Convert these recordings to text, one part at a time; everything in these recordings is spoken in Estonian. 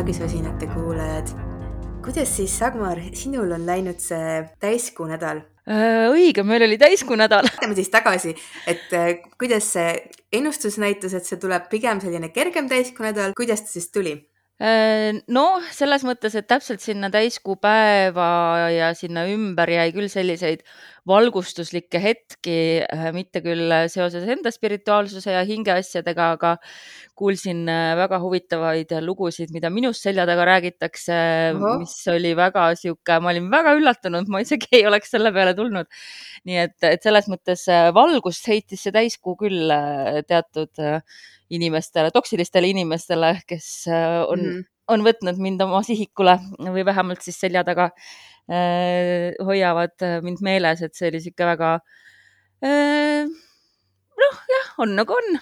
armsad jaagisosinate kuulajad. kuidas siis, Sagmar, sinul on läinud see täiskuu nädal? Äh, õige, meil oli täiskuu nädal. Lähme siis tagasi, et äh, kuidas see ennustus näitas, et see tuleb pigem selline kergem täiskuu nädal, kuidas ta siis tuli? Noh, selles mõttes, et täpselt sinna täiskuu päeva ja sinna ümber jäi küll selliseid valgustuslikke hetki, äh, mitte küll seoses enda spirituaalsuse ja hingeasjadega, aga kuulsin äh, väga huvitavaid lugusid, mida minust selja taga räägitakse, mis oli väga sihuke, ma olin väga üllatunud, ma isegi ei oleks selle peale tulnud. nii et, et selles mõttes valgust heitis see täiskuu küll teatud inimestele, toksilistele inimestele, kes äh, on mm. On võtnud mind oma sihikule või vähemalt siis selja taga äh, hoiavad mind meeles, et see oli sihuke väga äh, noh, jah, on nagu on mm.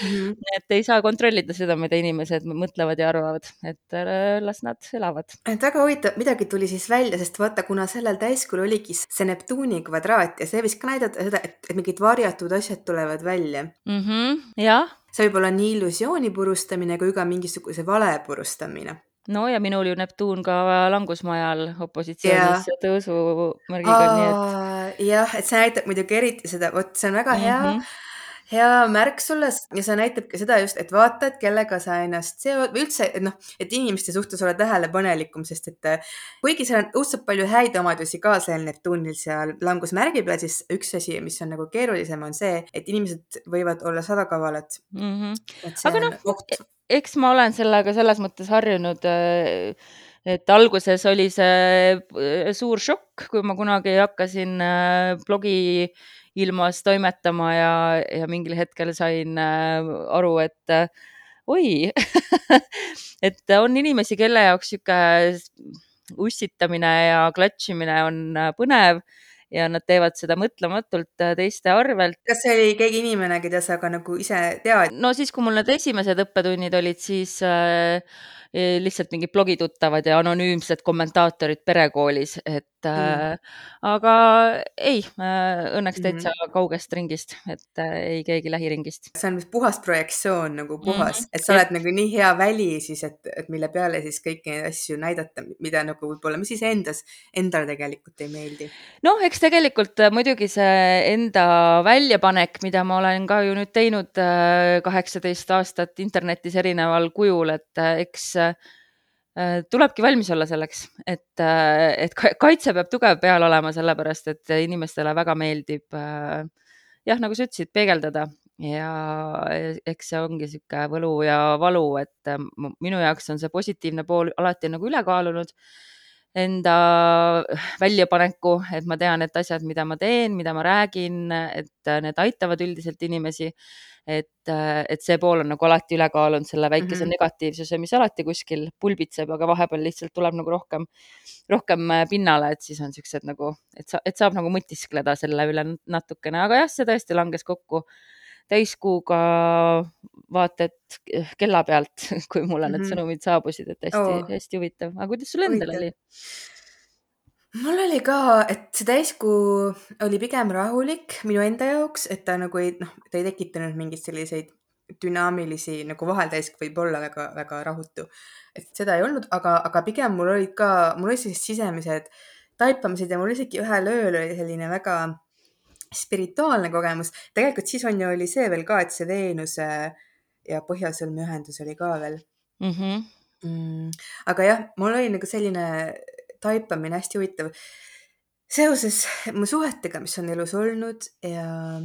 -hmm. et ei saa kontrollida seda, mida inimesed mõtlevad ja arvavad, et las nad elavad. et väga huvitav, midagi tuli siis välja, sest vaata, kuna sellel täiskul oligi see Neptuuni kvadraat ja see võis ka näidata seda, et, et mingid varjatud asjad tulevad välja mm. -hmm, jah see võib olla nii illusiooni purustamine kui ka mingisuguse vale purustamine. No ja minul ju Neptuun ka langusmajal opositsioonis ja tõusumärgiga, nii et. jah, et see näitab muidugi eriti seda, vot see on väga hea mm. -hmm hea märk sulle ja see näitab ka seda just, et vaata, et kellega sa ennast seod või üldse, et noh, et inimeste suhtes ole tähelepanelikum, sest et kuigi seal on õudselt palju häid omadusi ka sellel Neptuunil seal langusmärgi peal, siis üks asi, mis on nagu keerulisem, on see, et inimesed võivad olla sadakavalad mm. -hmm. aga noh, eks ma olen sellega selles mõttes harjunud äh, et alguses oli see äh, suur šokk, kui ma kunagi hakkasin äh, blogi ilmas toimetama ja, ja mingil hetkel sain äh, aru, et äh, oi et on inimesi, kelle jaoks sihuke ussitamine ja klatšimine on äh, põnev ja nad teevad seda mõtlematult teiste arvelt. kas see oli keegi inimene, keda sa ka nagu ise tead? no siis, kui mul need esimesed õppetunnid olid, siis äh, lihtsalt mingid blogituttavad ja anonüümsed kommentaatorid perekoolis, et mm. äh, aga ei äh,, õnneks täitsa mm -hmm. kaugest ringist, et äh, ei keegi lähiringist. see on vist puhas projektsioon nagu puhas mm, -hmm. et sa oled ja. nagu nii hea väli siis, et, et mille peale siis kõiki neid asju näidata, mida nagu võib-olla, mis siis endas, endale tegelikult ei meeldi. noh, eks tegelikult äh, muidugi see enda väljapanek, mida ma olen ka ju nüüd teinud äh, kaheksateist aastat internetis erineval kujul, et äh, eks tulebki valmis olla selleks, et, et kaitse peab tugev peal olema, sellepärast et inimestele väga meeldib jah, nagu sa ütlesid, peegeldada. Ja eks see ongi niisugune võlu ja valu, et minu jaoks on see positiivne pool alati nagu üle kaalunud enda väljapaneku, et ma tean, et asjad, mida ma teen, mida ma räägin, et need aitavad üldiselt inimesi. Et, äh, et see pool on nagu alati üle kaalunud selle väikese mm -hmm. negatiivsuse, mis alati kuskil pulbitseb, aga vahepeal lihtsalt tuleb nagu rohkem, rohkem äh, pinnale, et siis on siuksed nagu, et sa, et saab nagu mõtiskleda selle üle natukene, aga jah, see tõesti langes kokku täiskuuga vaata et kella pealt, kui mulle mm -hmm. need mhm. sõnumid saabusid, et hästi-hästi oh. huvitav, aga kuidas sul endal oli? mul oli ka, et see täiskuu oli pigem rahulik minu enda jaoks, et ta nagu ei, noh, ta ei tekitanud mingeid selliseid dünaamilisi nagu vahel täiskuu võib olla väga-väga rahutu. et seda ei olnud, aga, aga pigem mul olid ka, mul olid sellised sisemised taipamised ja mul isegi ühel ööl oli selline väga spirituaalne kogemus. tegelikult siis on ju oli see veel ka, et see Veenuse ja Põhjasõlme ühendus oli ka veel mm. -hmm. Mm, aga jah, mul oli nagu selline taipamine hästi huvitav. seoses mu suhetega, mis on elus olnud ja,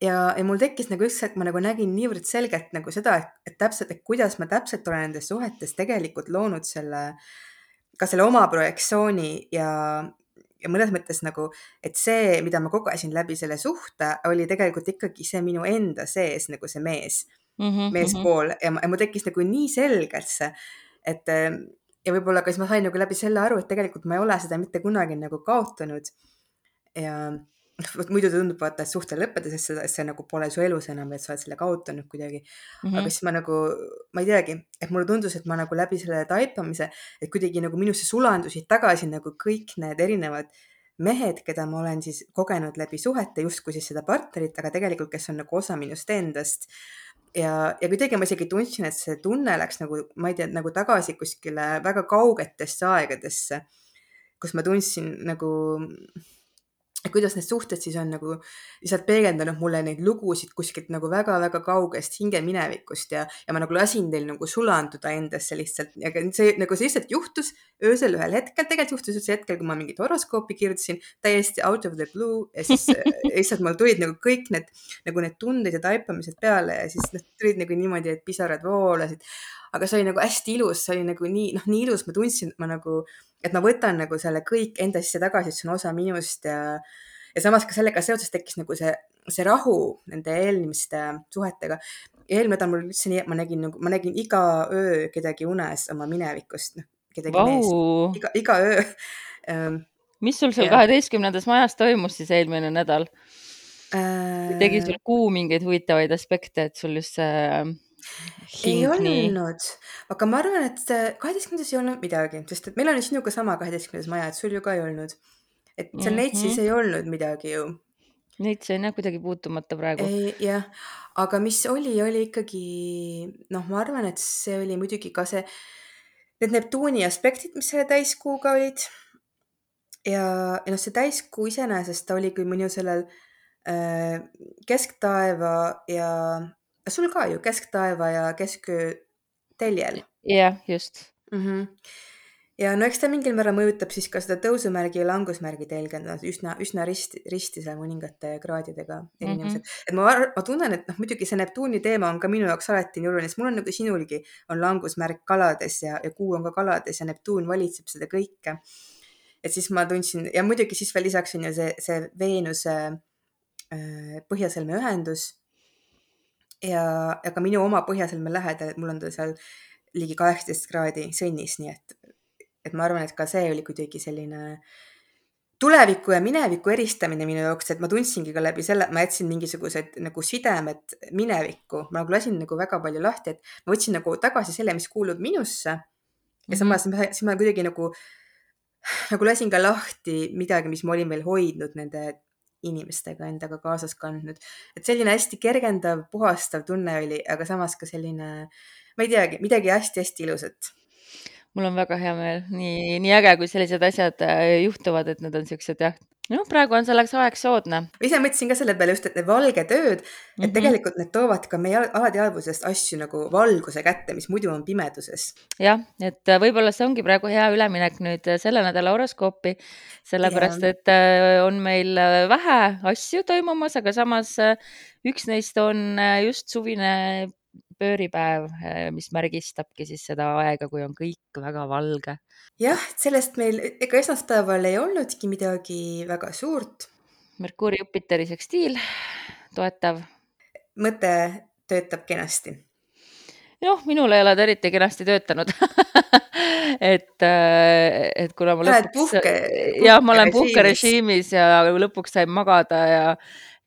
ja, ja mul tekkis nagu üks hetk, ma nagu nägin niivõrd selgelt nagu seda, et, et täpselt, et kuidas ma täpselt olen nendes suhetes tegelikult loonud selle, ka selle oma projektsiooni ja, ja mõnes mõttes nagu, et see, mida ma kogesin läbi selle suhte, oli tegelikult ikkagi see minu enda sees nagu see mees mm, -hmm, meespool ja, ja mul tekkis nagu nii selgelt see, et ja võib-olla ka siis ma sain nagu läbi selle aru, et tegelikult ma ei ole seda mitte kunagi nagu kaotanud. ja vot muidu tundub vaata, et suhte lõppedes, et see, see nagu pole su elus enam, et sa oled selle kaotanud kuidagi mm. -hmm. aga siis ma nagu, ma ei teagi, et mulle tundus, et ma nagu läbi selle taipamise, et kuidagi nagu minusse sulandusid tagasi nagu kõik need erinevad mehed, keda ma olen siis kogenud läbi suhete, justkui siis seda partnerit, aga tegelikult, kes on nagu osa minust endast ja, ja kuidagi ma isegi tundsin, et see tunne läks nagu, ma ei tea, nagu tagasi kuskile väga kaugetesse aegadesse, kus ma tundsin nagu et kuidas need suhted siis on nagu lihtsalt peegeldanud mulle neid lugusid kuskilt nagu väga-väga kaugest hingeminevikust ja, ja ma nagu lasin teil nagu sulanduda endasse lihtsalt, aga see nagu see lihtsalt juhtus öösel ühel hetkel, tegelikult juhtus üldse hetkel, kui ma mingit horoskoopi kirjutasin, täiesti out of the blue ja siis lihtsalt mul tulid nagu kõik need nagu need tunded ja taipamised peale ja siis noh, tulid nagu niimoodi, et pisarad voolasid. aga see oli nagu hästi ilus, see oli nagu nii, noh, nii ilus, ma tundsin, et ma nagu et ma võtan nagu selle kõik enda sisse tagasi, et see on osa minust ja, ja samas ka sellega seoses tekkis nagu see, see rahu nende eelmiste suhetega. eelmine nädal mul üldse nii, et ma nägin nagu, ma nägin iga öö kedagi unes oma minevikust, noh, kedagi Vau. meest, iga, iga öö ähm, mis sul seal kaheteistkümnendas majas toimus siis eelmine nädal? tegi äh, sul kuu mingeid huvitavaid aspekte, et sul just see ei nii olnud, aga ma arvan, et kaheteistkümnendas ei olnud midagi, sest et meil on ju sinuga sama kaheteistkümnendas maja, et sul ju ka ei olnud. et seal Mhm. Neitsis ei olnud midagi ju. Neid see on jah kuidagi puutumata praegu. jah, aga mis oli, oli ikkagi noh, ma arvan, et see oli muidugi ka see, need Neptuuni aspektid, mis selle täiskuuga olid. ja, ja noh, see täiskuu iseenesest ta oli küll minu sellel äh, kesktaeva ja, sul ka ju kesktaeva ja kesköö teljel jah, just. mm. -hmm. ja no eks ta mingil määral mõjutab siis ka seda tõusumärgi ja langusmärgi telge, nad üsna, üsna risti, risti seal mõningate kraadidega erinevused mm. -hmm. et ma, ma tunnen, et noh, muidugi see Neptuuni teema on ka minu jaoks alati nii oluline, sest mul on nagu sinulgi on langusmärk kalades ja, ja kuu on ka kalades ja Neptuun valitseb seda kõike. et siis ma tundsin ja muidugi siis veel lisaks on ju see, see Veenuse äh, põhjasõlme ühendus ja, ja ka minu oma põhjasõlme lähedal, et mul on ta seal ligi kaheksateist kraadi sõnnis, nii et, et ma arvan, et ka see oli kuidagi selline tuleviku ja mineviku eristamine minu jaoks, et ma tundsingi ka läbi selle, ma jätsin mingisugused nagu sidemed minevikku, ma nagu lasin nagu väga palju lahti, et ma võtsin nagu tagasi selle, mis kuulub minusse. ja Mhm. samas siis ma kuidagi nagu, nagu lasin ka lahti midagi, mis ma olin veel hoidnud nende inimestega endaga kaasas kandnud. et selline hästi kergendav, puhastav tunne oli, aga samas ka selline, ma ei teagi, midagi hästi-hästi ilusat. mul on väga hea meel, nii, nii äge, kui sellised asjad äh, juhtuvad, et need on siuksed jah, noh, praegu on selleks aeg soodne. ma ise mõtlesin ka selle peale just, et need valged ööd, et mm -hmm. tegelikult need toovad ka meie alateadvusest asju nagu valguse kätte, mis muidu on pimeduses. jah, et äh, võib-olla see ongi praegu hea üleminek nüüd äh, selle nädala horoskoopi, sellepärast Jaa. et äh, on meil äh, vähe asju toimumas, aga samas üks neist on just suvine pööripäev, äh, mis märgistabki siis seda aega, kui on kõik väga valge. jah, sellest meil, ega esmaspäeval ei olnudki midagi väga suurt. Merkuuri Jupiteri sekstiil, toetav. mõte töötab kenasti. Noh, minul ei ole ta eriti kenasti töötanud et, et kuna ma lõpuks, puhke, jah, ma olen puhkerežiimis. ja lõpuks sain magada ja,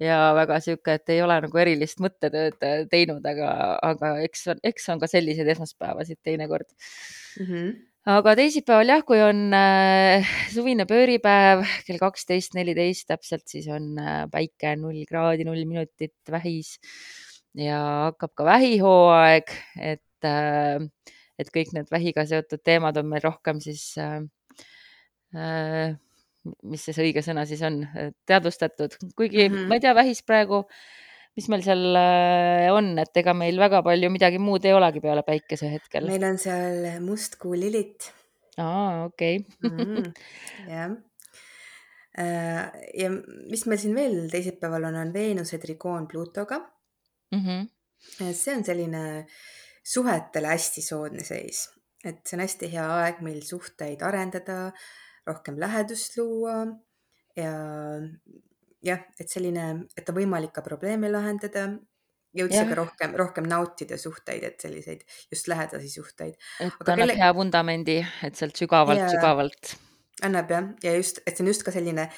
ja väga sihuke, et ei ole nagu erilist mõttetööd teinud, aga, aga eks, eks on ka selliseid esmaspäevasid teinekord mm. -hmm. aga teisipäeval jah, kui on äh, suvine pööripäev kell kaksteist neliteist täpselt, siis on äh, päike null kraadi, null minutit vähis ja hakkab ka vähihooaeg, et äh, et kõik need vähiga seotud teemad on meil rohkem siis äh, äh, mis see õige sõna siis on, teadvustatud, kuigi mm -hmm. ma ei tea, vähis praegu, mis meil seal äh, on, et ega meil väga palju midagi muud ei olegi peale päikese hetkel. meil on seal mustkuu lilit. aa, okei mm,. jah. ja mis meil siin veel teisipäeval on, on Veenuse trikoon Pluutoga mm. -hmm. see on selline suhetele hästi soodne seis, et see on hästi hea aeg meil suhteid arendada, rohkem lähedust luua ja jah, et selline, et on võimalik ka probleeme lahendada ja üldse ka rohkem, rohkem nautida suhteid, et selliseid just lähedasi suhteid. et ta annab kelle... hea vundamendi, et sealt sügavalt, sügavalt. annab jah, ja just, et see on just ka selline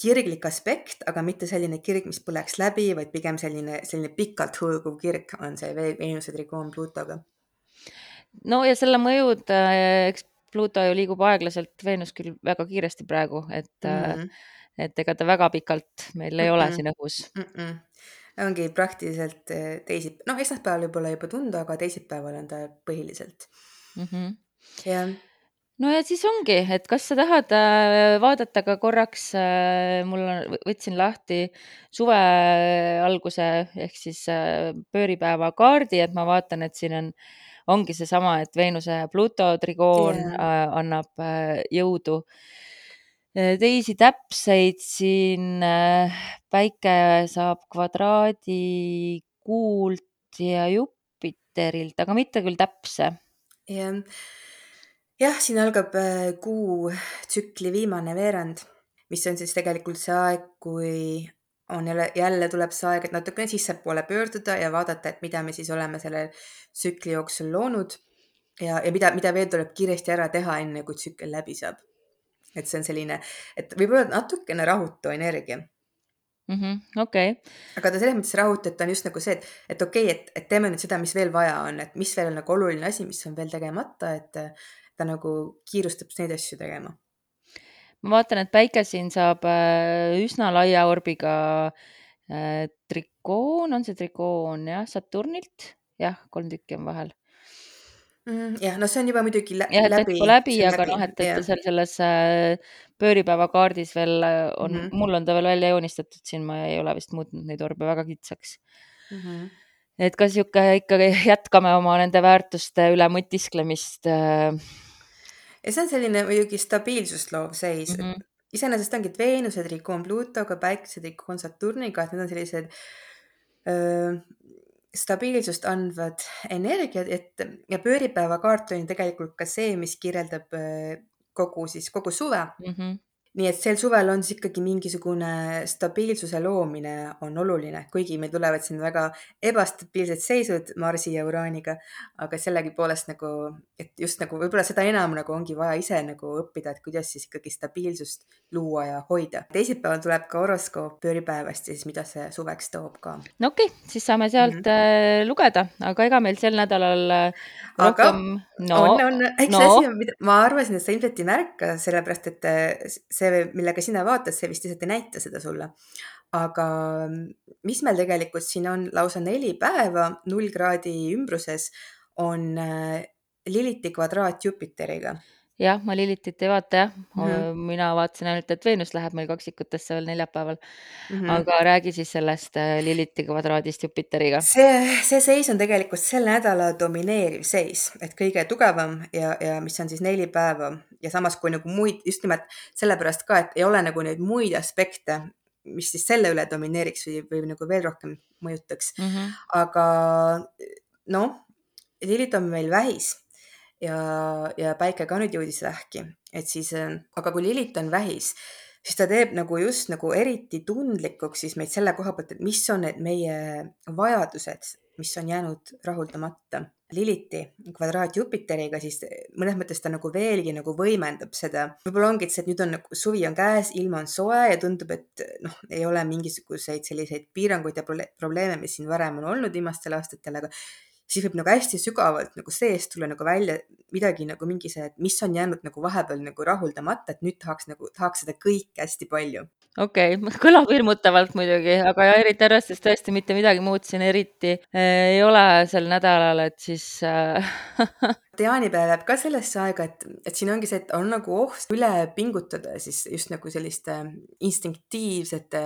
kirglik aspekt, aga mitte selline kirg, mis põleks läbi, vaid pigem selline, selline pikalt hõõguv kirg on see Veenuse trikoon Pluutoga. no ja selle mõjud, eks Pluuto ju liigub aeglaselt, Veenus küll väga kiiresti praegu, et mm, -hmm. et ega ta väga pikalt meil ei mm -mm. ole siin õhus mm. -mm. ongi praktiliselt eh, teisi, noh, esmaspäeval võib-olla juba tunda, aga teisipäeval on ta põhiliselt mm. -hmm. jah no ja siis ongi, et kas sa tahad äh, vaadata ka korraks, äh, mul on, võtsin lahti suve alguse ehk siis äh, pööripäeva kaardi, et ma vaatan, et siin on, ongi seesama, et Veenuse Pluto trigoon yeah. annab jõudu teisi täpseid siin päike saab kvadraadi kuult ja Jupiterilt, aga mitte küll täpse. jah, jah, siin algab kuu tsükli viimane veerand, mis on siis tegelikult see aeg, kui on jälle, jälle tuleb see aeg, et natukene sissepoole pöörduda ja vaadata, et mida me siis oleme selle tsükli jooksul loonud ja, ja mida, mida veel tuleb kiiresti ära teha, enne kui tsükkel läbi saab et see on selline, et võib-olla natukene rahutu energia mm -hmm,. okei okay.. aga ta selles mõttes rahutu, et ta on just nagu see, et, et okei okay,, et, et teeme nüüd seda, mis veel vaja on, et mis veel on nagu oluline asi, mis on veel tegemata, et ta nagu kiirustab neid asju tegema. ma vaatan, et päike siin saab äh, üsna laia orbiga äh, trikoon, on see trikoon jah, Saturnilt, jah, kolm tükki on vahel Mm, jah, no see on juba muidugi lä jah, läbi, läbi, aga noh, et, et seal selles äh, pööripäeva kaardis veel on mm. -hmm. mul on ta veel välja joonistatud siin, ma ei ole vist muutnud neid orbe väga kitsaks Mhm. Et ka sihuke ikkagi jätkame oma nende väärtuste üle mõtisklemist äh, ja see on selline muidugi stabiilsust loov seis mm. mm, -hmm. iseenesest ongi, et Veenuse trikoon Pluutoga, Päikese trikoon Saturniga, et need on sellised öö, stabiilsust andvad energiad, et ja pööripäeva kaart on ju tegelikult ka see, mis kirjeldab öö, kogu siis kogu suve Mm -hmm. Nii et sel suvel on siis ikkagi mingisugune stabiilsuse loomine on oluline, kuigi meil tulevad siin väga ebastabiilsed seisud Marsi ja Uraaniga, aga sellegipoolest nagu, et just nagu võib-olla seda enam nagu ongi vaja ise nagu õppida, et kuidas siis ikkagi stabiilsust luua ja hoida. teisipäeval tuleb ka horoskoop pööripäevast ja siis mida see suveks toob ka. no okei okay,, siis saame sealt mm -hmm. lugeda, aga ega meil sel nädalal aga rohkem... no, on, on, eks no. asi on, ma arvasin, et sa ilmselt ei märka, sellepärast et see, millega sina vaatad, see vist lihtsalt ei näita seda sulle. aga mis meil tegelikult siin on lausa neli päeva null kraadi ümbruses on Liliti kvadraat Jupiteriga jah, ma Lilitit ei vaata jah mm, -hmm. mina vaatasin ainult, et Veenus läheb meil kaksikutesse veel neljapäeval mm. -hmm. aga räägi siis sellest Liliti kvadraadist Jupiteriga. see, see seis on tegelikult selle nädala domineeriv seis, et kõige tugevam ja, ja mis on siis neli päeva ja samas kui nagu muid, just nimelt sellepärast ka, et ei ole nagu neid muid aspekte, mis siis selle üle domineeriks või, või nagu veel rohkem mõjutaks mm. -hmm. aga noh, Lilit on meil vähis ja, ja päike ka nüüd jõudis vähki, et siis, aga kui Lilit on vähis, siis ta teeb nagu just nagu eriti tundlikuks siis meid selle koha pealt, et mis on need meie vajadused, mis on jäänud rahuldamata. Liliti kvadraat Jupiteriga, siis mõnes mõttes ta nagu veelgi nagu võimendab seda. võib-olla ongi, see, et nüüd on nagu suvi on käes, ilm on soe ja tundub, et noh, ei ole mingisuguseid selliseid piiranguid ja probleeme, mis siin varem on olnud viimastel aastatel, aga siis võib nagu hästi sügavalt nagu seest tulla nagu välja midagi nagu mingi see, et mis on jäänud nagu vahepeal nagu rahuldamata, et nüüd tahaks nagu, tahaks seda kõike hästi palju. okei okay., kõlab hirmutavalt muidugi, aga eriti arvestades tõesti mitte midagi muud siin eriti äh, ei ole sel nädalal, et siis äh, jaanipäev jääb ka sellesse aega, et, et siin ongi see, et on nagu oht üle pingutada siis just nagu selliste instinktiivsete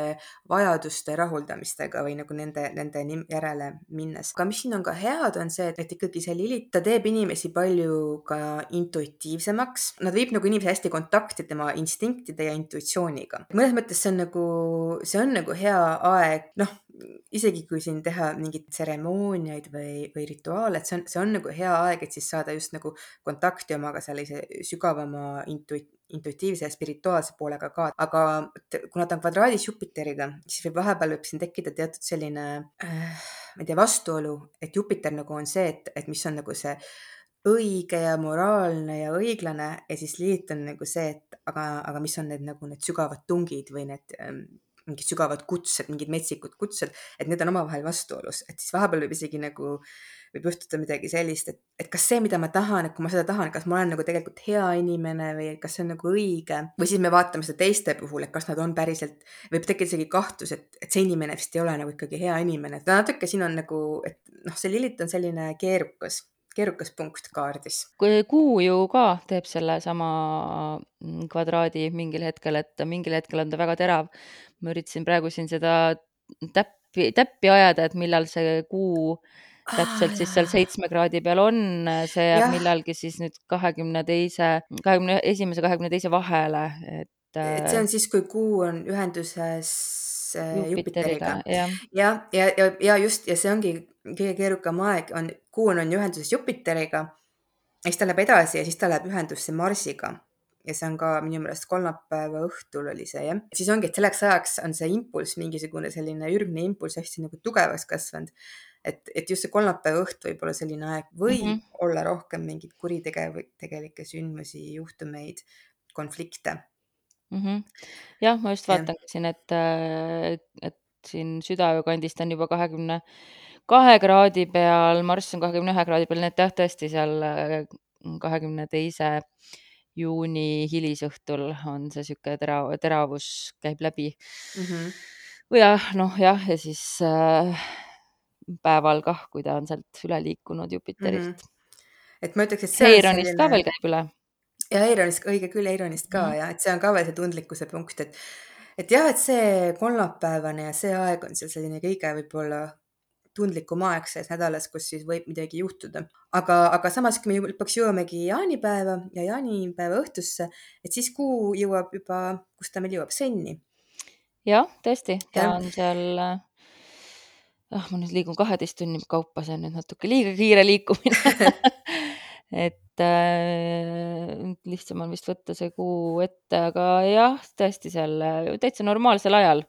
vajaduste rahuldamistega või nagu nende, nende järele minnes. aga mis siin on ka head, on see, et ikkagi see Lilith, ta teeb inimesi palju ka intuitiivsemaks. Nad viib nagu inimesi hästi kontakti tema instinktide ja intuitsiooniga. mõnes mõttes see on nagu, see on nagu hea aeg, noh isegi kui siin teha mingeid tseremooniaid või, või rituaale, et see on, see on nagu hea aeg, et siis saada just nagu kontakti omaga sellise sügavama intuit-, intuitiivse ja spirituaalse poolega ka, aga kuna ta on kvadraadis Jupiteriga, siis võib vahepeal võib siin tekkida teatud selline äh,, ma ei tea, vastuolu, et Jupiter nagu on see, et, et mis on nagu see õige ja moraalne ja õiglane ja siis Lilith on nagu see, et aga, aga mis on need nagu need sügavad tungid või need ähm, mingid sügavad kutsed, mingid metsikud kutsed, et need on omavahel vastuolus, et siis vahepeal võib isegi nagu, võib juhtuda midagi sellist, et, et kas see, mida ma tahan, et kui ma seda tahan, kas ma olen nagu tegelikult hea inimene või kas see on nagu õige? Või siis me vaatame seda teiste puhul, et kas nad on päriselt, võib tekkida isegi kahtlus, et, et see inimene vist ei ole nagu ikkagi hea inimene, et natuke siin on nagu, et noh, see Lilith on selline keerukas keerukas punkt kaardis. kui Kuu ju ka teeb sellesama mm, kvadraadi mingil hetkel, et mingil hetkel on ta väga terav. ma üritasin praegu siin seda täppi, täppi ajada, et millal see Kuu täpselt ah, siis seal seitsme kraadi peal on, see jääb millalgi siis nüüd kahekümne teise, kahekümne esimese, kahekümne teise vahele, et. et see on siis, kui Kuu on ühenduses äh, Jupiteriga ja, ja, ja, ja, ja just ja see ongi kõige keerukam aeg on, kuu on ühenduses Jupiteriga. ja siis ta läheb edasi ja siis ta läheb ühendusse Marsiga. ja see on ka minu meelest kolmapäeva õhtul oli see jah. siis ongi, et selleks ajaks on see impulss, mingisugune selline ürgne impulss hästi nagu tugevaks kasvanud. et, et just see kolmapäeva õht võib olla selline aeg, võib mm -hmm. olla rohkem mingeid kuritegelikke sündmusi, juhtumeid, konflikte -hmm. jah, ma just vaatangi siin, et, et siin südaöö kandist on juba kahekümne 20 kahe kraadi peal, Marss on kahekümne ühe kraadi peal, nii et jah, tõesti seal äh, kahekümne teise juuni hilisõhtul on see sihuke terav, teravus käib läbi. -hmm. või jah, noh jah, ja siis äh, päeval kah, kui ta on sealt üle liikunud Jupiterist mm. -hmm. et ma ütleks, et see Heironist selline... ka veel käib üle. Ja Heironist, õige küll, Heironist ka mm -hmm. ja et see on ka veel see tundlikkuse punkt, et et jah, et see kolmapäevane ja see aeg on seal selline kõige võib-olla tundlikum aeg selles nädalas, kus siis võib midagi juhtuda. aga, aga samas, kui me lõpuks jõuamegi jaanipäeva ja jaanipäeva õhtusse, et siis kuu jõuab juba, kus ta meil jõuab, sõnni. jah, tõesti, ta ja. on seal ah, ma nüüd liigun kaheteist tunni kaupa, see on nüüd natuke liiga kiire liikumine et äh, lihtsam on vist võtta see kuu ette, aga jah, tõesti seal täitsa normaalsel ajal.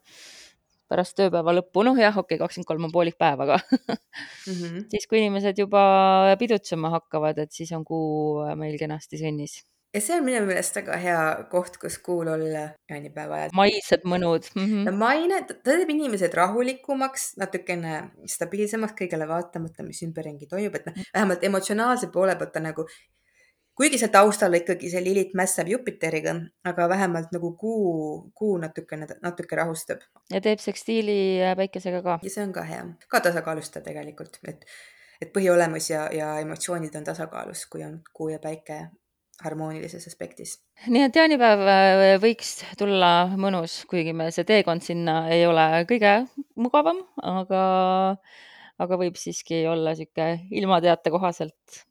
Pärast tööpäeva lõppu, noh jah, okei okay,, kakskümmend kolm on poolik päev, aga mm -hmm. siis, kui inimesed juba pidutsema hakkavad, et siis on kuu meil kenasti sünnis ja see on minu meelest väga hea koht, kus kuul olla jaanipäeva ajal. maised mõnud mm. -hmm. maine, ta teeb inimesed rahulikumaks, natukene stabiilsemaks kõigele vaatamata, mis ümberringi toimub, et noh, vähemalt emotsionaalse poole pealt ta nagu kuigi seal taustal ikkagi see Lilith mässab Jupiteriga, aga vähemalt nagu kuu, kuu natukene, natuke rahustab. ja teeb sekstiili päikesega ka. ja see on ka hea, ka tasakaalustav tegelikult, et, et põhiolemus ja, ja emotsioonid on tasakaalus, kui on kuu ja päike harmoonilises aspektis. nii et jaanipäev äh, võiks tulla mõnus, kuigi me see teekond sinna ei ole kõige mugavam, aga, aga võib siiski olla sihuke ilmateate kohaselt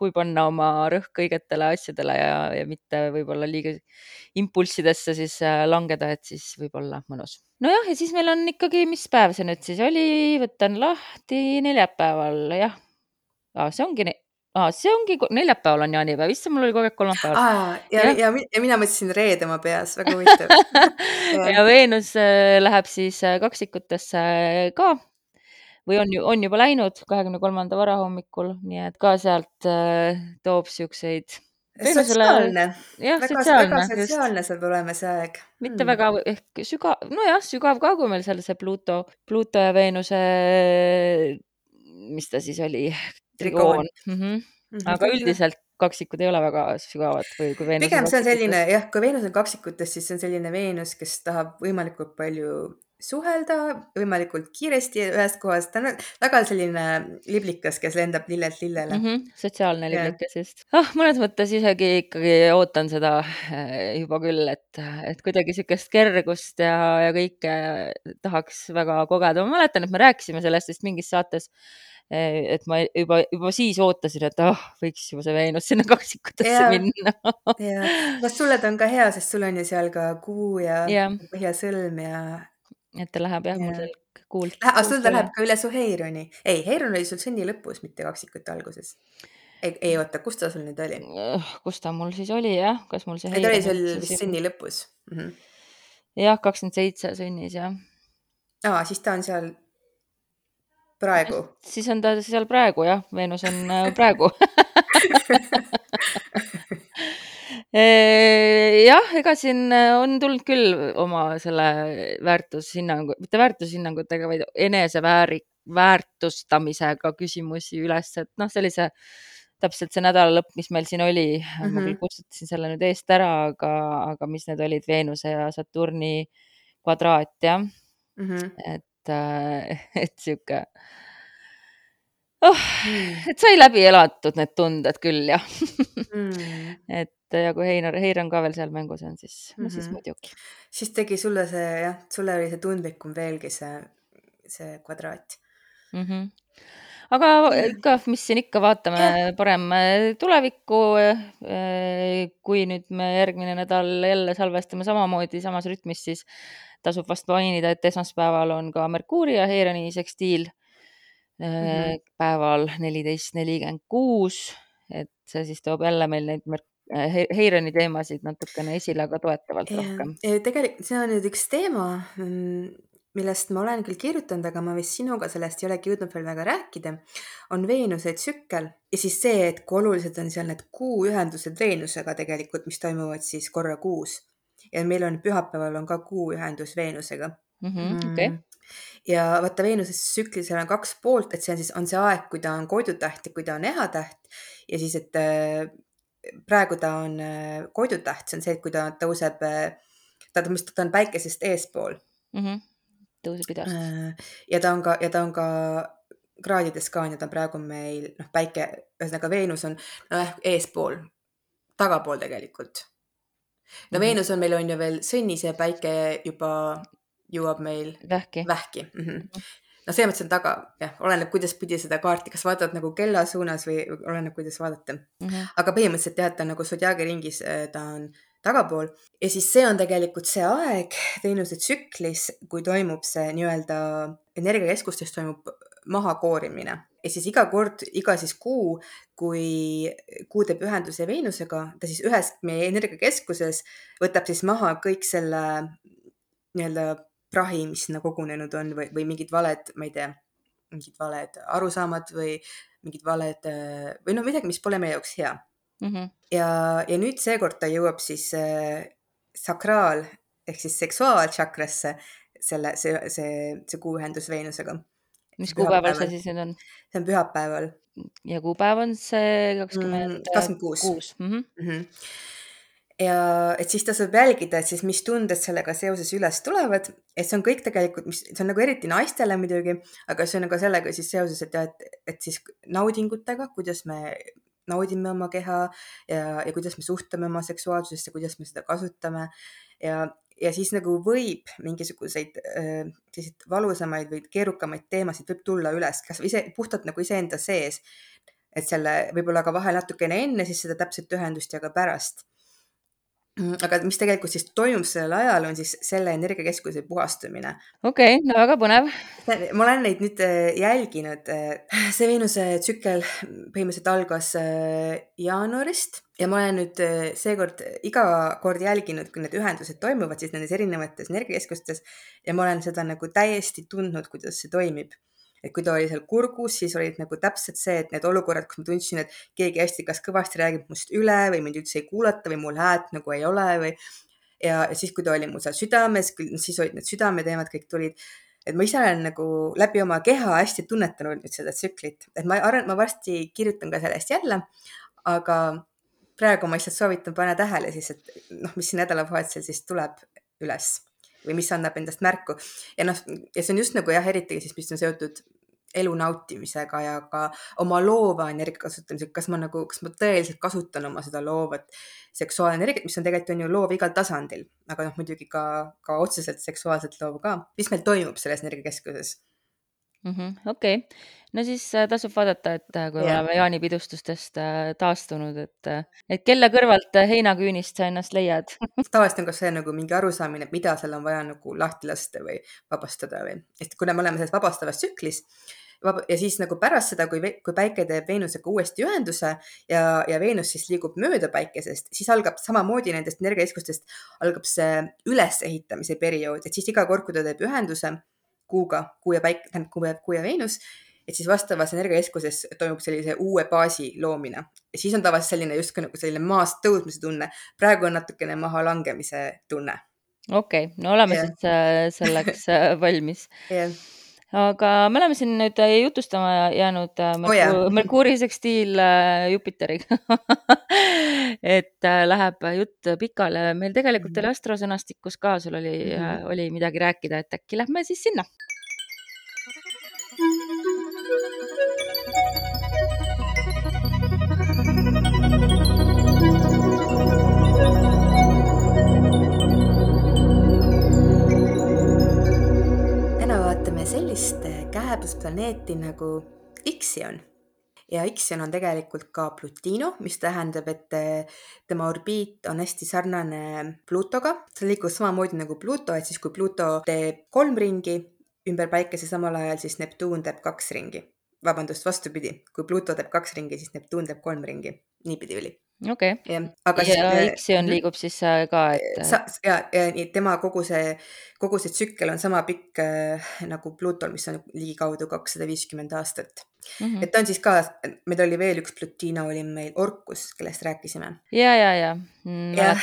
kui panna oma rõhk õigetele asjadele ja, ja mitte võib-olla liiga impulssidesse siis äh, langeda, et siis võib olla mõnus. nojah, ja siis meil on ikkagi, mis päev see nüüd siis oli, võtan lahti neljapäeval, jah. see ongi aa, see ongi, neljapäeval on jaanipäev, issand, mul oli kogu aeg kolmapäeval. ja, ja, ja, ja mina mõtlesin reede oma peas, väga huvitav ja. Veenus äh, läheb siis äh, kaksikutesse ka või on on juba läinud kahekümne kolmanda varahommikul, nii et ka sealt äh, toob siukseid. sotsiaalne, väga sotsiaalne saab olema see aeg. mitte hmm. väga ehk sügav, nojah, sügav ka, kui meil seal see Pluto, Pluto ja Veenuse, mis ta siis oli? Trigoon. Mm -hmm. Mm -hmm. aga üldiselt kaksikud ei ole väga sügavad või kui Veenus. pigem see on selline jah, kui Veenus on kaksikutes, siis see on selline Veenus, kes tahab võimalikult palju suhelda võimalikult kiiresti ühest kohast. ta on väga selline liblikas, kes lendab lillelt lillele mm. -hmm. sotsiaalne liblikas just. ah, mõnes mõttes isegi ikkagi ootan seda eh, juba küll, et, et kuidagi niisugust kergust ja, ja kõike tahaks väga kogeda. ma mäletan, et me rääkisime sellest vist mingis saates et ma juba, juba siis ootasin, et ah oh,, võiks juba see Veenus sinna kaksikutesse ja, minna ja, kas sulle ta on ka hea, sest sul on ju seal ka kuu ja, ja. põhjasõlm ja et ta läheb jah, mul seal kuult. aga sul ta läheb ka üle su Heironi. ei, Heiron oli sul sünni lõpus, mitte kaksikute alguses. ei, ei oota, kus ta sul nüüd oli? kus ta mul siis oli jah, kas mul see. ta oli sul vist sünni lõpus mm -hmm.. jah, kakskümmend seitse sünnis jah. aa, siis ta on seal praegu. siis on ta seal praegu jah, Veenus on äh, praegu jah, ega siin on tulnud küll oma selle väärtushinnangu, mitte väärtushinnangutega, vaid eneseväärik-, väärtustamisega küsimusi üles, et noh, sellise täpselt see nädalalõpp, mis meil siin oli mm, -hmm. ma küll kustutasin selle nüüd eest ära, aga, aga mis need olid, Veenuse ja Saturni kvadraat jah mm. -hmm. et, et sihuke oh, mm., et sai läbi elatud need tunded küll jah mm. et ja kui Heinar, Heir on ka veel seal mängus on, siis mm, -hmm. siis mhm. muidugi. siis tegi sulle see jah, sulle oli see tundlikum veelgi see, see kvadraat mm. -hmm aga ikka, mis siin ikka, vaatame parem äh, tulevikku. Äh, kui nüüd me järgmine nädal jälle salvestame samamoodi samas rütmis, siis tasub vast mainida, et esmaspäeval on ka Merkuuri ja Heironi sekstiil mm -hmm. päeval neliteist nelikümmend kuus, et see siis toob jälle meil neid Heironi teemasid natukene esile, aga toetavalt ja, rohkem. tegelikult see on nüüd üks teema, mm, millest ma olen küll kirjutanud, aga ma vist sinuga sellest ei olegi jõudnud veel väga rääkida, on Veenuse tsükkel ja siis see, et kui olulised on seal need kuuühendused Veenusega tegelikult, mis toimuvad siis korra kuus. Ja meil on pühapäeval on ka kuuühendus Veenusega mhm, mm. -hmm, okay. ja vaata Veenuse tsüklis on kaks poolt, et see on siis, on see aeg, kui ta on koidutäht ja kui ta on ehatäht ja siis, et äh, praegu ta on äh, koidutäht, see on see, et kui ta tõuseb, äh, ta, ta on päikesest eespool mm. -hmm tõuseb idast. Ja ta on ka, ja ta on ka kraadides ka on ju, ta praegu meil noh, päike, ühesõnaga Veenus on noh, eespool, tagapool tegelikult. No -hmm. Veenus on meil on ju veel sõnnis ja päike juba jõuab meil vähki, vähki. Mm -hmm. no selles mõttes on taga, jah, oleneb, kuidas pidi seda kaarti, kas vaatad nagu kella suunas või oleneb, kuidas vaadata mm. -hmm. aga põhimõtteliselt jah, ta on nagu Zodiaagi ringis, äh, ta on tagapool ja siis see on tegelikult see aeg Veenuse tsüklis, kui toimub see nii-öelda energiakeskustes toimub mahakoorimine ja siis iga kord, iga siis kuu, kui kuu teeb ühenduse Veenusega, ta siis ühes meie energiakeskuses võtab siis maha kõik selle nii-öelda prahi, mis sinna kogunenud on või, või mingid valed, ma ei tea, mingid valed arusaamad või mingid valed või noh, midagi, mis pole meie jaoks hea mm. -hmm. ja, ja nüüd seekord ta jõuab siis äh, sakraal ehk siis seksuaaltšakrasse, selle, see, see, see kuuühendus Veenusega. Mis kuupäeval see siis nüüd on? see on pühapäeval. ja kuupäev on see kakskümmend mm, kuus. Mhm. Mhm. ja et siis tasub jälgida, et siis mis tunded sellega seoses üles tulevad, et see on kõik tegelikult, mis, see on nagu eriti naistele muidugi, aga see on ka sellega siis seoses, et et, et siis naudingutega, kuidas me naudime oma keha ja, ja kuidas me suhtume oma seksuaalsusesse, kuidas me seda kasutame ja, ja siis nagu võib mingisuguseid äh, selliseid valusamaid või keerukamaid teemasid võib tulla üles, kas ise puhtalt nagu iseenda sees. et selle võib-olla ka vahel natukene enne siis seda täpset ühendust ja ka pärast aga mis tegelikult siis toimub sellel ajal, on siis selle energiakeskuse puhastumine. okei okay,, no väga põnev. ma olen neid nüüd äh, jälginud. Äh, see Veenuse tsükkel põhimõtteliselt algas äh, jaanuarist ja ma olen nüüd seekord iga kord jälginud, kui need ühendused toimuvad siis nendes erinevates energiakeskustes ja ma olen seda nagu täiesti tundnud, kuidas see toimib et kui ta oli seal kurgus, siis olid nagu täpselt see, et need olukorrad, kus ma tundsin, et keegi hästi kas kõvasti räägib must üle või mind üldse ei kuulata või mul häält nagu ei ole või ja, siis, kui ta oli mul seal südames, siis olid need südameteemad kõik tulid et ma ise olen nagu läbi oma keha hästi tunnetanud nüüd seda tsüklit, et ma arvan, et ma varsti kirjutan ka sellest jälle, aga praegu ma lihtsalt soovitan panna tähele siis, et noh, mis nädalavahetusel siis tuleb üles või mis annab endast märku. ja noh, ja see on just nagu jah, eriti siis, mis on seotud elu nautimisega ja ka oma loova energia kasutamisega, kas ma nagu, kas ma tõeliselt kasutan oma seda loovat seksuaalenergiat, mis on tegelikult on ju loov igal tasandil, aga noh, muidugi ka, ka otseselt seksuaalselt loov ka. mis meil toimub selles energiakeskuses -hmm,? okei no siis äh, tasub vaadata, et äh, kui yeah. oleme jaanipidustustest äh, taastunud, et, et kelle kõrvalt heinaküünist sa ennast leiad tavaliselt on ka see nagu mingi arusaamine, et mida seal on vaja nagu lahti lasta või vabastada või, sest kuna me oleme selles vabastavas tsüklis ja siis nagu pärast seda, kui, kui päike teeb Veenusega uuesti ühenduse ja, ja Veenus siis liigub mööda päikesest, siis algab samamoodi nendest energiakeskustest algab see ülesehitamise periood, et siis iga kord, kui ta teeb ühenduse kuuga, kuu ja päike, tähendab kuu ja, kuu ja Veenus, et siis vastavas energiakeskuses toimub sellise uue baasi loomine. ja siis on tavaliselt selline justkui nagu selline maast tõusmise tunne. praegu on natukene mahalangemise tunne. okei okay,, no oleme yeah. siis äh, selleks äh, valmis yeah aga me oleme siin nüüd äh, jutustama jäänud äh, Merkuur, oh. Merkuuri sekstiil äh, Jupiteriga et läheb jutt pikale, meil tegelikult mhm. oli astrosõnastikus ka, sul oli mm, -hmm. oli midagi rääkida, et äkki lähme siis sinna sellist eh, kääbusplaneeti nagu Ixion ja Ixion on tegelikult ka Plutino, mis tähendab, et eh, tema orbiit on hästi sarnane Pluutoga. see liigub samamoodi nagu Pluuto, et siis kui Pluuto teeb kolm ringi ümber päikese samal ajal, siis Neptuun teeb kaks ringi. vabandust, vastupidi, kui Pluuto teeb kaks ringi, siis Neptuun teeb kolm ringi. niipidi oli okei okay.. ja siis, Ixion liigub siis äh, ka, et. Äh, ja, ja tema kogu see, kogu see tsükkel on sama pikk äh, nagu Plutol, mis on ligikaudu kakssada viiskümmend aastat mm. -hmm. et ta on siis ka, meil oli veel üks Plutino oli meil Orkus, kellest rääkisime. ja, ja, ja mm,. ja,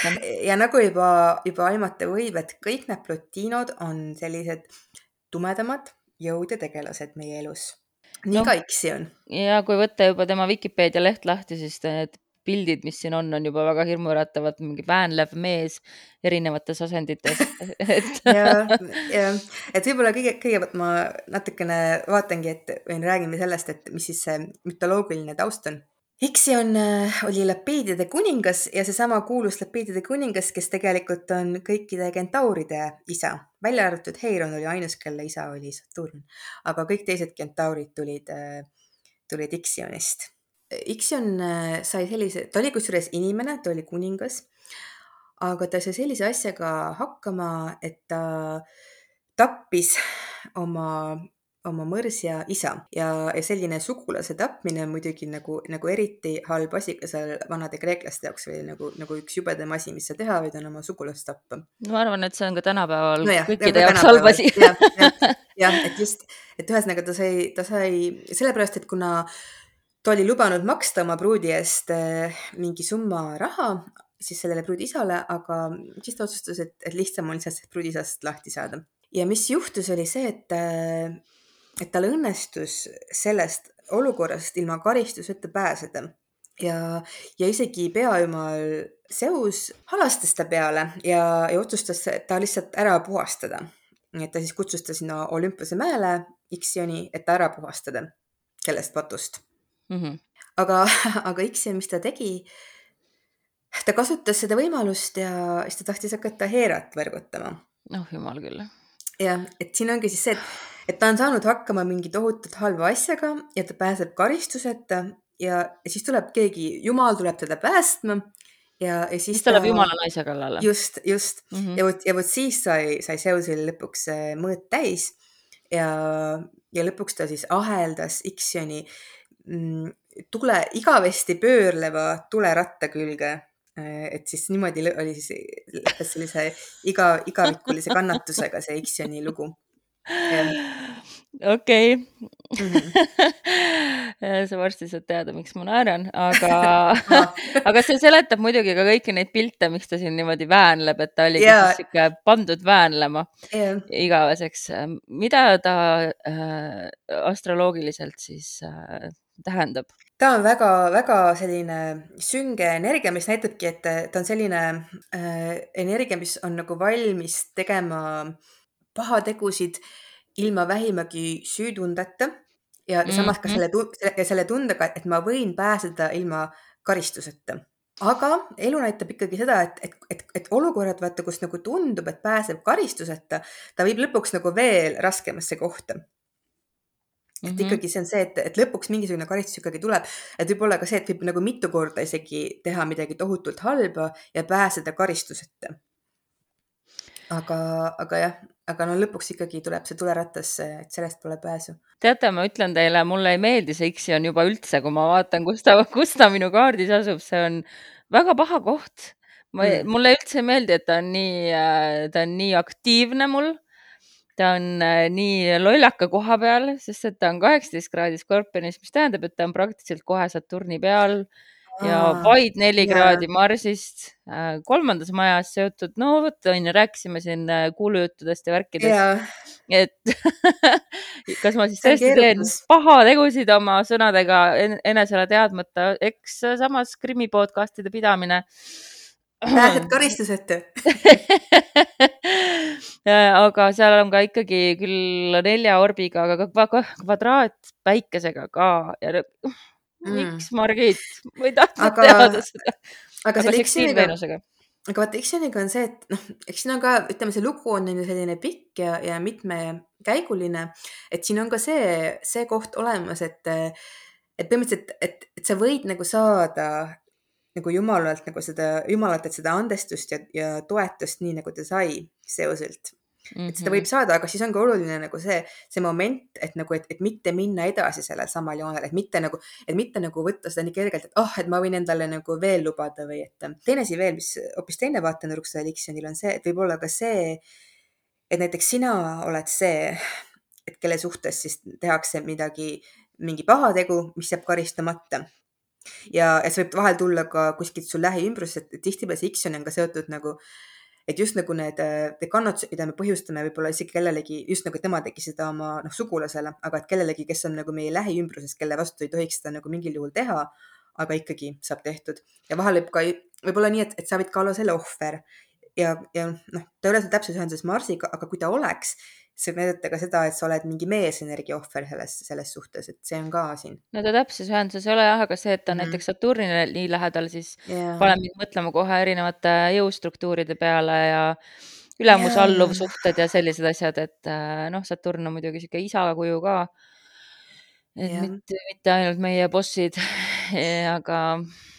ja nagu juba, juba aimata võib, et kõik need Plutinod on sellised tumedamad jõud ja tegelased meie elus nii no, ka Ixion. ja kui võtta juba tema Vikipeedia leht lahti, siis need pildid, mis siin on, on juba väga hirmuäratavad, mingi väänlev mees erinevates asendites. Et ja, ja, et võib-olla kõige, kõigepealt ma natukene vaatangi, et või räägime sellest, et mis siis see mütoloogiline taust on. Ixion äh, oli Lapiidide kuningas ja seesama kuulus Lapiidide kuningas, kes tegelikult on kõikide kentauride isa, välja arvatud Heiron oli ainus, kelle isa oli Saturn, aga kõik teised kentaurid tulid, äh, tulid Ixionist Ixion äh, sai sellise, ta oli kusjuures inimene, ta oli kuningas, aga ta sai sellise asjaga hakkama, et ta tappis oma, oma mõrsja isa ja, ja selline sugulase tapmine on muidugi nagu, nagu eriti halb asi, ka seal vanade kreeklaste jaoks oli nagu, nagu üks jubedam asi, mis sa teha võid, on oma sugulast tappa. no ma arvan, et see on ka tänapäeval no jah, kõikide jaoks halb asi. jah, et just, et ühesõnaga ta sai, ta sai sellepärast, et kuna äh, ta oli lubanud maksta oma pruudi eest eh, mingi summa raha siis sellele pruudi isale, aga siis ta otsustas, et, et lihtsam on lihtsalt sellest pruudisast lahti saada. ja mis juhtus, oli see, et, eh, et tal õnnestus sellest olukorrast ilma karistuseta pääseda ja, ja isegi peajumal Zeus halastas ta peale ja, ja otsustas ta lihtsalt ära puhastada. et ta siis kutsus ta sinna Olümpose mäele, Ixioni, et ta ära puhastada sellest patust mm. -hmm. aga, aga X-i, mis ta tegi, ta kasutas seda võimalust ja siis ta tahtis hakata Heerat võrgutama. noh, jumal küll. jah, et siin ongi siis see, et, et ta on saanud hakkama mingi tohutult halva asjaga ja ta pääseb karistuseta ja, ja siis tuleb keegi, jumal tuleb teda päästma ja, ja siis, ta läheb jumala naise kallale. just, just mm -hmm. ja vot, ja vot siis sai, sai Zeusil lõpuks mõõt täis ja, ja lõpuks ta siis aheldas Ixioni tule, igavesti pöörleva tuleratta külge. Et siis niimoodi oli siis lõppes sellise iga, igavikulise kannatusega see Ixioni lugu. okei. Mhm. sa varsti saad teada, miks ma naeran, aga aga see seletab muidugi ka kõiki neid pilte, miks ta siin niimoodi väänleb, et ta oligi yeah. sihuke pandud väänlema yeah. igaveseks. mida ta äh, astroloogiliselt siis äh, tähendab? ta on väga-väga selline sünge energia, mis näitabki, et ta on selline äh, energia, mis on nagu valmis tegema pahategusid ilma vähimagi süütundeta ja mm -hmm. samas ka selle, selle tundega, et ma võin pääseda ilma karistuseta aga elu näitab ikkagi seda, et, et, et, et olukorrad, vaata, kus nagu tundub, et pääseb karistuseta, ta viib lõpuks nagu veel raskemasse kohta et mm -hmm. ikkagi see on see, et, et lõpuks mingisugune karistus ikkagi tuleb, et võib-olla ka see, et võib nagu mitu korda isegi teha midagi tohutult halba ja pääseda karistuseta. aga, aga jah, aga no lõpuks ikkagi tuleb see tuleratas, et sellest pole pääsu. teate, ma ütlen teile, mulle ei meeldi see X-i juba üldse, kui ma vaatan, kus ta, kus ta minu kaardis asub, see on väga paha koht. ma mm., mulle üldse ei meeldi, et ta on nii, ta on nii aktiivne mul ta on äh, nii lollaka koha peal, sest et ta on kaheksateist kraadi skorpionis, mis tähendab, et ta on praktiliselt kohe Saturni peal ja vaid neli kraadi Marsist. Äh, kolmandas majas seotud, no vot on ju, rääkisime siin äh, kuulujuttudest ja värkidest. et kas ma siis tõesti teen pahategusid oma sõnadega enesele teadmata, eks samas krimi podcast'ide pidamine pääsed karistuseta aga seal on ka ikkagi küll nelja orbiga, aga ka kvadraatpäikesega ka ja mm. miks Margit, ma ei tahtnud aga, teada seda. aga selle X-ioniga, aga vaata X-ioniga on see, et noh, eks siin on ka, ütleme, see lugu on ju selline pikk ja, ja mitmekäiguline, et siin on ka see, see koht olemas, et et põhimõtteliselt, et, et sa võid nagu saada nagu Jumalalt nagu seda, Jumalalt, et seda andestust ja, ja toetust, nii nagu ta sai seoselt Mm -hmm. et seda võib mhm. saada, aga siis ongi oluline nagu see, see moment, et nagu, et, et mitte minna edasi sellel samal joonel, et mitte nagu, et mitte nagu võtta seda nii kergelt, et ah oh,, et ma võin endale nagu veel lubada või et teine asi veel, mis hoopis teine vaatenurk sellel Iksjonil on see, et võib-olla ka see, et näiteks sina oled see, et kelle suhtes siis tehakse midagi, mingi pahategu, mis jääb karistamata ja, ja see võib vahel tulla ka kuskilt su lähiümbrusest, tihtipeale see X-on on ka seotud nagu, et just nagu need, need kannatused, mida me põhjustame võib-olla isegi kellelegi, just nagu tema tegi seda oma noh, sugulasele, aga et kellelegi, kes on nagu meie lähiümbruses, kelle vastu ei tohiks seda nagu mingil juhul teha, aga ikkagi saab tehtud. Ja vahel võib ka, võib-olla nii, et, et sa võid ka olla selle ohver. Ja, ja noh, ta ei ole seal täpses ühenduses Marsiga, aga kui ta oleks, see näidata ka seda, et sa oled mingi meesenergia ohver selles, selles suhtes, et see on ka siin. no ta täpses ühenduses ei ole jah, aga see, et ta mm. näiteks Saturnile nii lähedal, siis yeah. paneb mind mõtlema kohe erinevate jõustruktuuride peale ja ülemus-alluv yeah. suhted ja sellised asjad, et äh, noh, Saturn on muidugi sihuke isa kuju ka. et yeah. mitte, mitte ainult meie bossid aga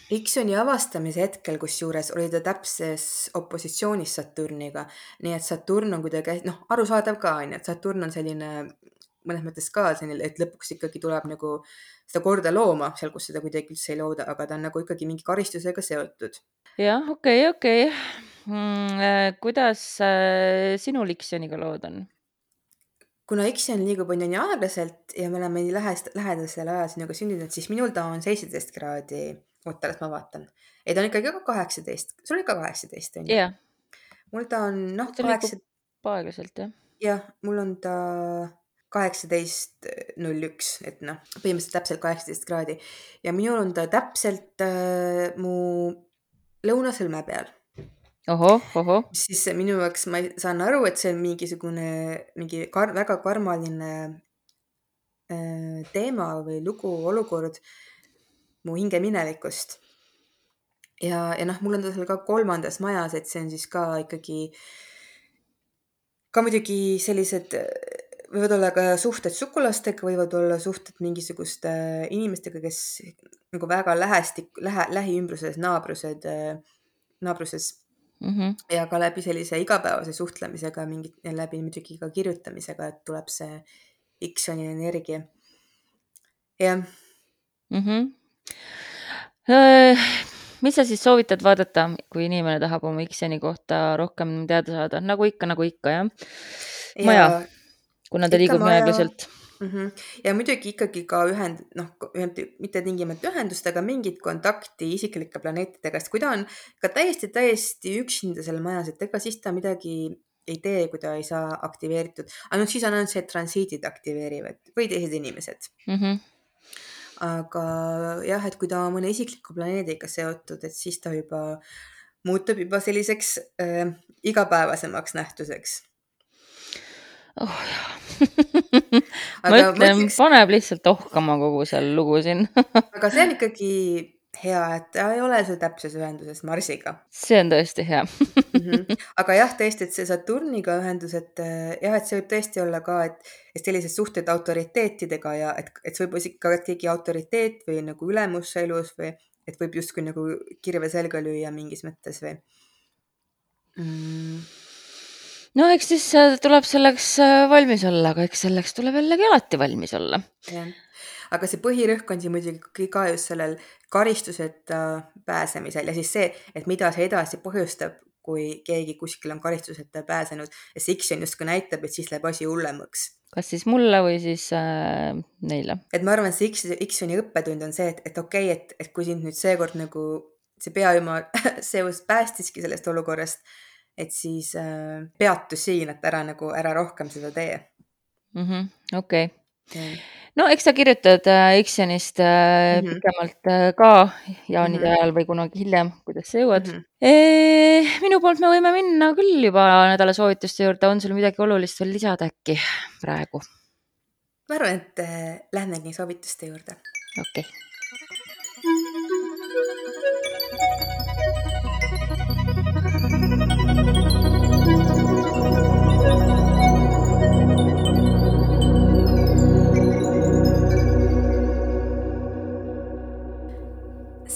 Dixoni avastamise hetkel, kusjuures oli ta täpses opositsioonis Saturniga, nii et Saturn on kuidagi noh, arusaadav ka onju, et Saturn on selline mõnes mõttes ka selline, et lõpuks ikkagi tuleb nagu seda korda looma seal, kus seda kuidagi üldse ei looda, aga ta on nagu ikkagi mingi karistusega seotud. jah, okei okay,, okei okay. mm,. Äh, kuidas äh, sinul Ixioniga lood on? kuna Ixion liigub on ju nii aeglaselt ja me oleme nii lähedasel ajal sinuga sündinud, siis minul ta on seitseteist kraadi oota, las ma vaatan. ei, ta on ikkagi ka kaheksateist, sul oli ka kaheksateist on ju? jah. mul ta on noh, kaheksa. aeglaselt jah. jah, mul on ta kaheksateist null üks, et noh, põhimõtteliselt täpselt kaheksateist kraadi ja minul on ta täpselt äh, mu lõunasõlme peal. ohoh, ohoh. siis minu jaoks ma saan aru, et see on mingisugune mingi kar väga karmaline äh, teema või lugu, olukord mu hinge minevikust. ja, ja noh, mul on ta seal ka kolmandas majas, et see on siis ka ikkagi, ka muidugi sellised, võivad olla ka suhted sugulastega, võivad olla suhted mingisuguste inimestega, kes nagu väga lähestik, lähe, lähiümbruses, naabrused, naabruses mm. -hmm. ja ka läbi sellise igapäevase suhtlemisega, mingit, läbi muidugi ka kirjutamisega, et tuleb see X-oni energia. jah mm. -hmm Äh, mis sa siis soovitad vaadata, kui inimene tahab oma X-jani kohta rohkem teada saada, nagu ikka, nagu ikka jah? maja ja,, kuna ta liigub nii aeglaselt mm. -hmm. ja muidugi ikkagi ka ühend, noh, mitte tingimata ühendust, aga mingit kontakti isiklike planeetidega, sest kui ta on ka täiesti, täiesti üksinda seal majas, et ega siis ta midagi ei tee, kui ta ei saa aktiveeritud. ainult siis on ainult see, et transiidid aktiveerivad või teised inimesed mm. -hmm aga jah, et kui ta on mõne isikliku planeediga seotud, et siis ta juba muutub juba selliseks äh, igapäevasemaks nähtuseks. oh ütlen, mõtleks... paneb lihtsalt ohkama kogu see lugu siin aga see on ikkagi hea, et ta ei ole sul täpses ühenduses Marsiga. see on tõesti hea mm. -hmm. aga jah, tõesti, et see Saturniga ühendus, et eh, jah, et see võib tõesti olla ka, et, et sellised suhted autoriteetidega ja et, et see võib isegi ka keegi autoriteet või nagu ülemus elus või et võib justkui nagu kirve selga lüüa mingis mõttes või mm.? no eks siis äh, tuleb selleks äh, valmis olla, aga eks selleks tuleb jällegi alati valmis olla. Aga see põhirõhk on siin muidugi ka just sellel karistuseta pääsemisel ja siis see, et mida see edasi põhjustab, kui keegi kuskil on karistuseta pääsenud ja see X-jon justkui näitab, et siis läheb asi hullemaks. kas siis mulle või siis äh, neile? et ma arvan, et see X, X-joni õppetund on see, et, et okei okay,, et, et kui sind nüüd seekord nagu see peajumal seos päästiski sellest olukorrast, et siis äh, peatu siin, et ära nagu, ära rohkem seda tee -hmm.. okei. No eks sa kirjutad äh, X-Jonist äh, mm -hmm. pikemalt äh, ka jaanide mm -hmm. ajal või kunagi hiljem, kuidas sa jõuad mm. -hmm. E, minu poolt me võime minna küll juba nädala soovituste juurde, on sul midagi olulist veel lisada äkki praegu? ma arvan, et äh, lähmegi soovituste juurde. okei okay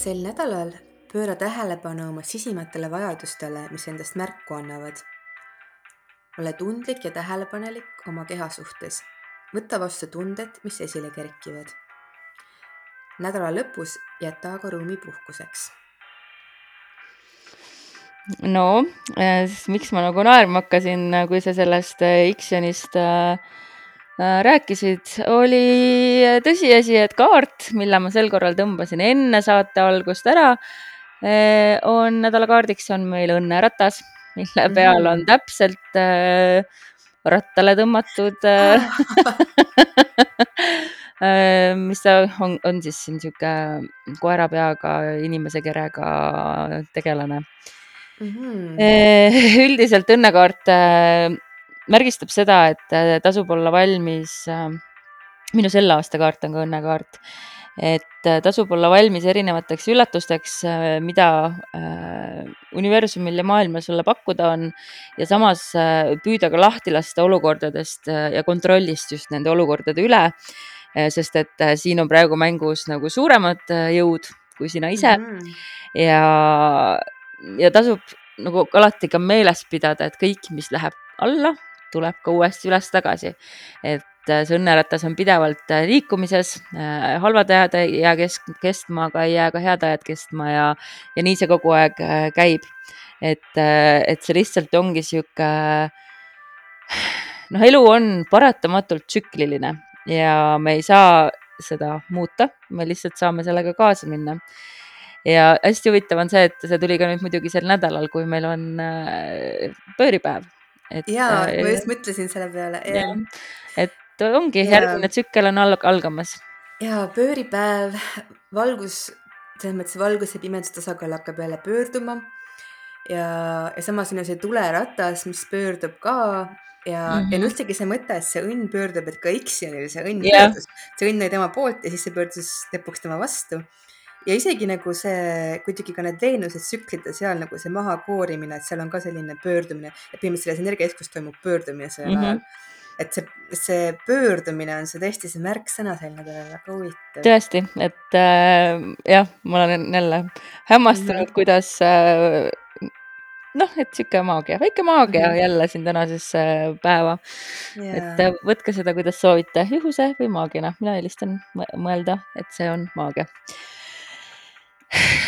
sel nädalal pööra tähelepanu oma sisimatele vajadustele, mis endast märku annavad. ole tundlik ja tähelepanelik oma keha suhtes. võta vastu tunded, mis esile kerkivad. nädala lõpus jäta aga ruumi puhkuseks. no äh, miks ma nagu naerma hakkasin, kui sa sellest X-jonist äh, Äh, rääkisid, oli tõsiasi, et kaart, mille ma sel korral tõmbasin enne saate algust ära, äh, on nädalakaardiks on meil õnneratas, mille mhm. peal on täpselt äh, rattale tõmmatud ah. mis ta on, on siis siin sihuke koera peaga, inimese kerega tegelane mm. -hmm. üldiselt õnnekaart märgistab seda, et äh, tasub olla valmis, äh, minu selle aasta kaart on ka õnnekaart, et äh, tasub olla valmis erinevateks üllatusteks, mida universumil ja maailmal sulle pakkuda on ja samas püüda ka lahti lasta olukordadest ja kontrollist just nende olukordade üle. sest et siin on praegu mängus nagu suuremad jõud kui sina ise mm -hmm. ja, ja tasub nagu alati ka meeles pidada, et kõik, mis läheb alla, tuleb ka uuesti üles tagasi. et äh, see õnneratas on pidevalt äh, liikumises, äh, halvad ajad ei jää kesk, kestma, aga ei jää ka head ajad kestma ja, ja nii see kogu aeg käib. et, et see lihtsalt ongi sihuke, noh, elu on paratamatult tsükliline ja me ei saa seda muuta, me lihtsalt saame sellega kaasa minna ja hästi huvitav on see, et see tuli ka nüüd muidugi sel nädalal, kui meil on pööripäev et jaa, ma äh, just mõtlesin selle peale, jah. et ongi, järgmine tsükkel on alg algamas. jaa, pööripäev, valgus, selles mõttes valgus ja pimeduse tasakaal hakkab jälle pöörduma ja, ja samas on ju see tuleratas, mis pöördub ka ja mm, -hmm. ja mhm. üldsegi see mõte, et see õnn pöördub, et ka X-jonil see õnn yeah. see õnn oli tema poolt ja siis see pöördus lõpuks tema vastu ja isegi nagu see kuidagi ka need Veenuse tsüklid ja seal nagu see mahakoorimine, et seal on ka selline pöördumine, et põhimõtteliselt selles energiakeskus toimub pöördumine sellel mm -hmm. ajal et see, see pöördumine on see tõesti see märksõna sel nädalal, väga huvitav. tõesti, et äh, jah, ma olen jälle hämmastunud mm, -hmm. kuidas äh, noh, et sihuke maagia, väike maagia mm -hmm. jälle siin tänasesse päeva yeah.. et äh, võtke seda, kuidas soovite, juhuse või maagiana, mina eelistan mõelda, et see on maagia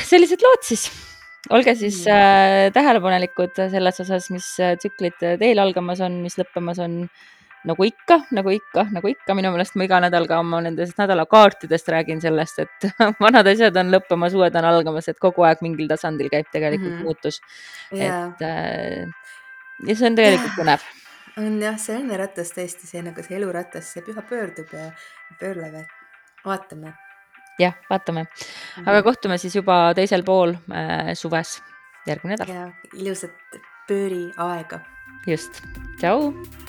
sellised lood siis. olge siis äh, tähelepanelikud selles osas, mis äh, tsüklid teil algamas on, mis lõppemas on. nagu ikka, nagu ikka, nagu ikka, minu meelest ma iga nädal ka oma nendest nädalakaartidest räägin sellest, et vanad asjad on lõppemas, uued on algamas, et kogu aeg mingil tasandil käib tegelikult mm -hmm. muutus. Yeah.. et äh, ja see on tegelikult põnev. On jah, see õnneratas tõesti see nagu see eluratas, see püha pöördub ja pöörleb, et vaatame jah, vaatame. aga mhm. kohtume siis juba teisel pool äh, suves, järgmine nädal. ja ilusat pööriaega. just, tšau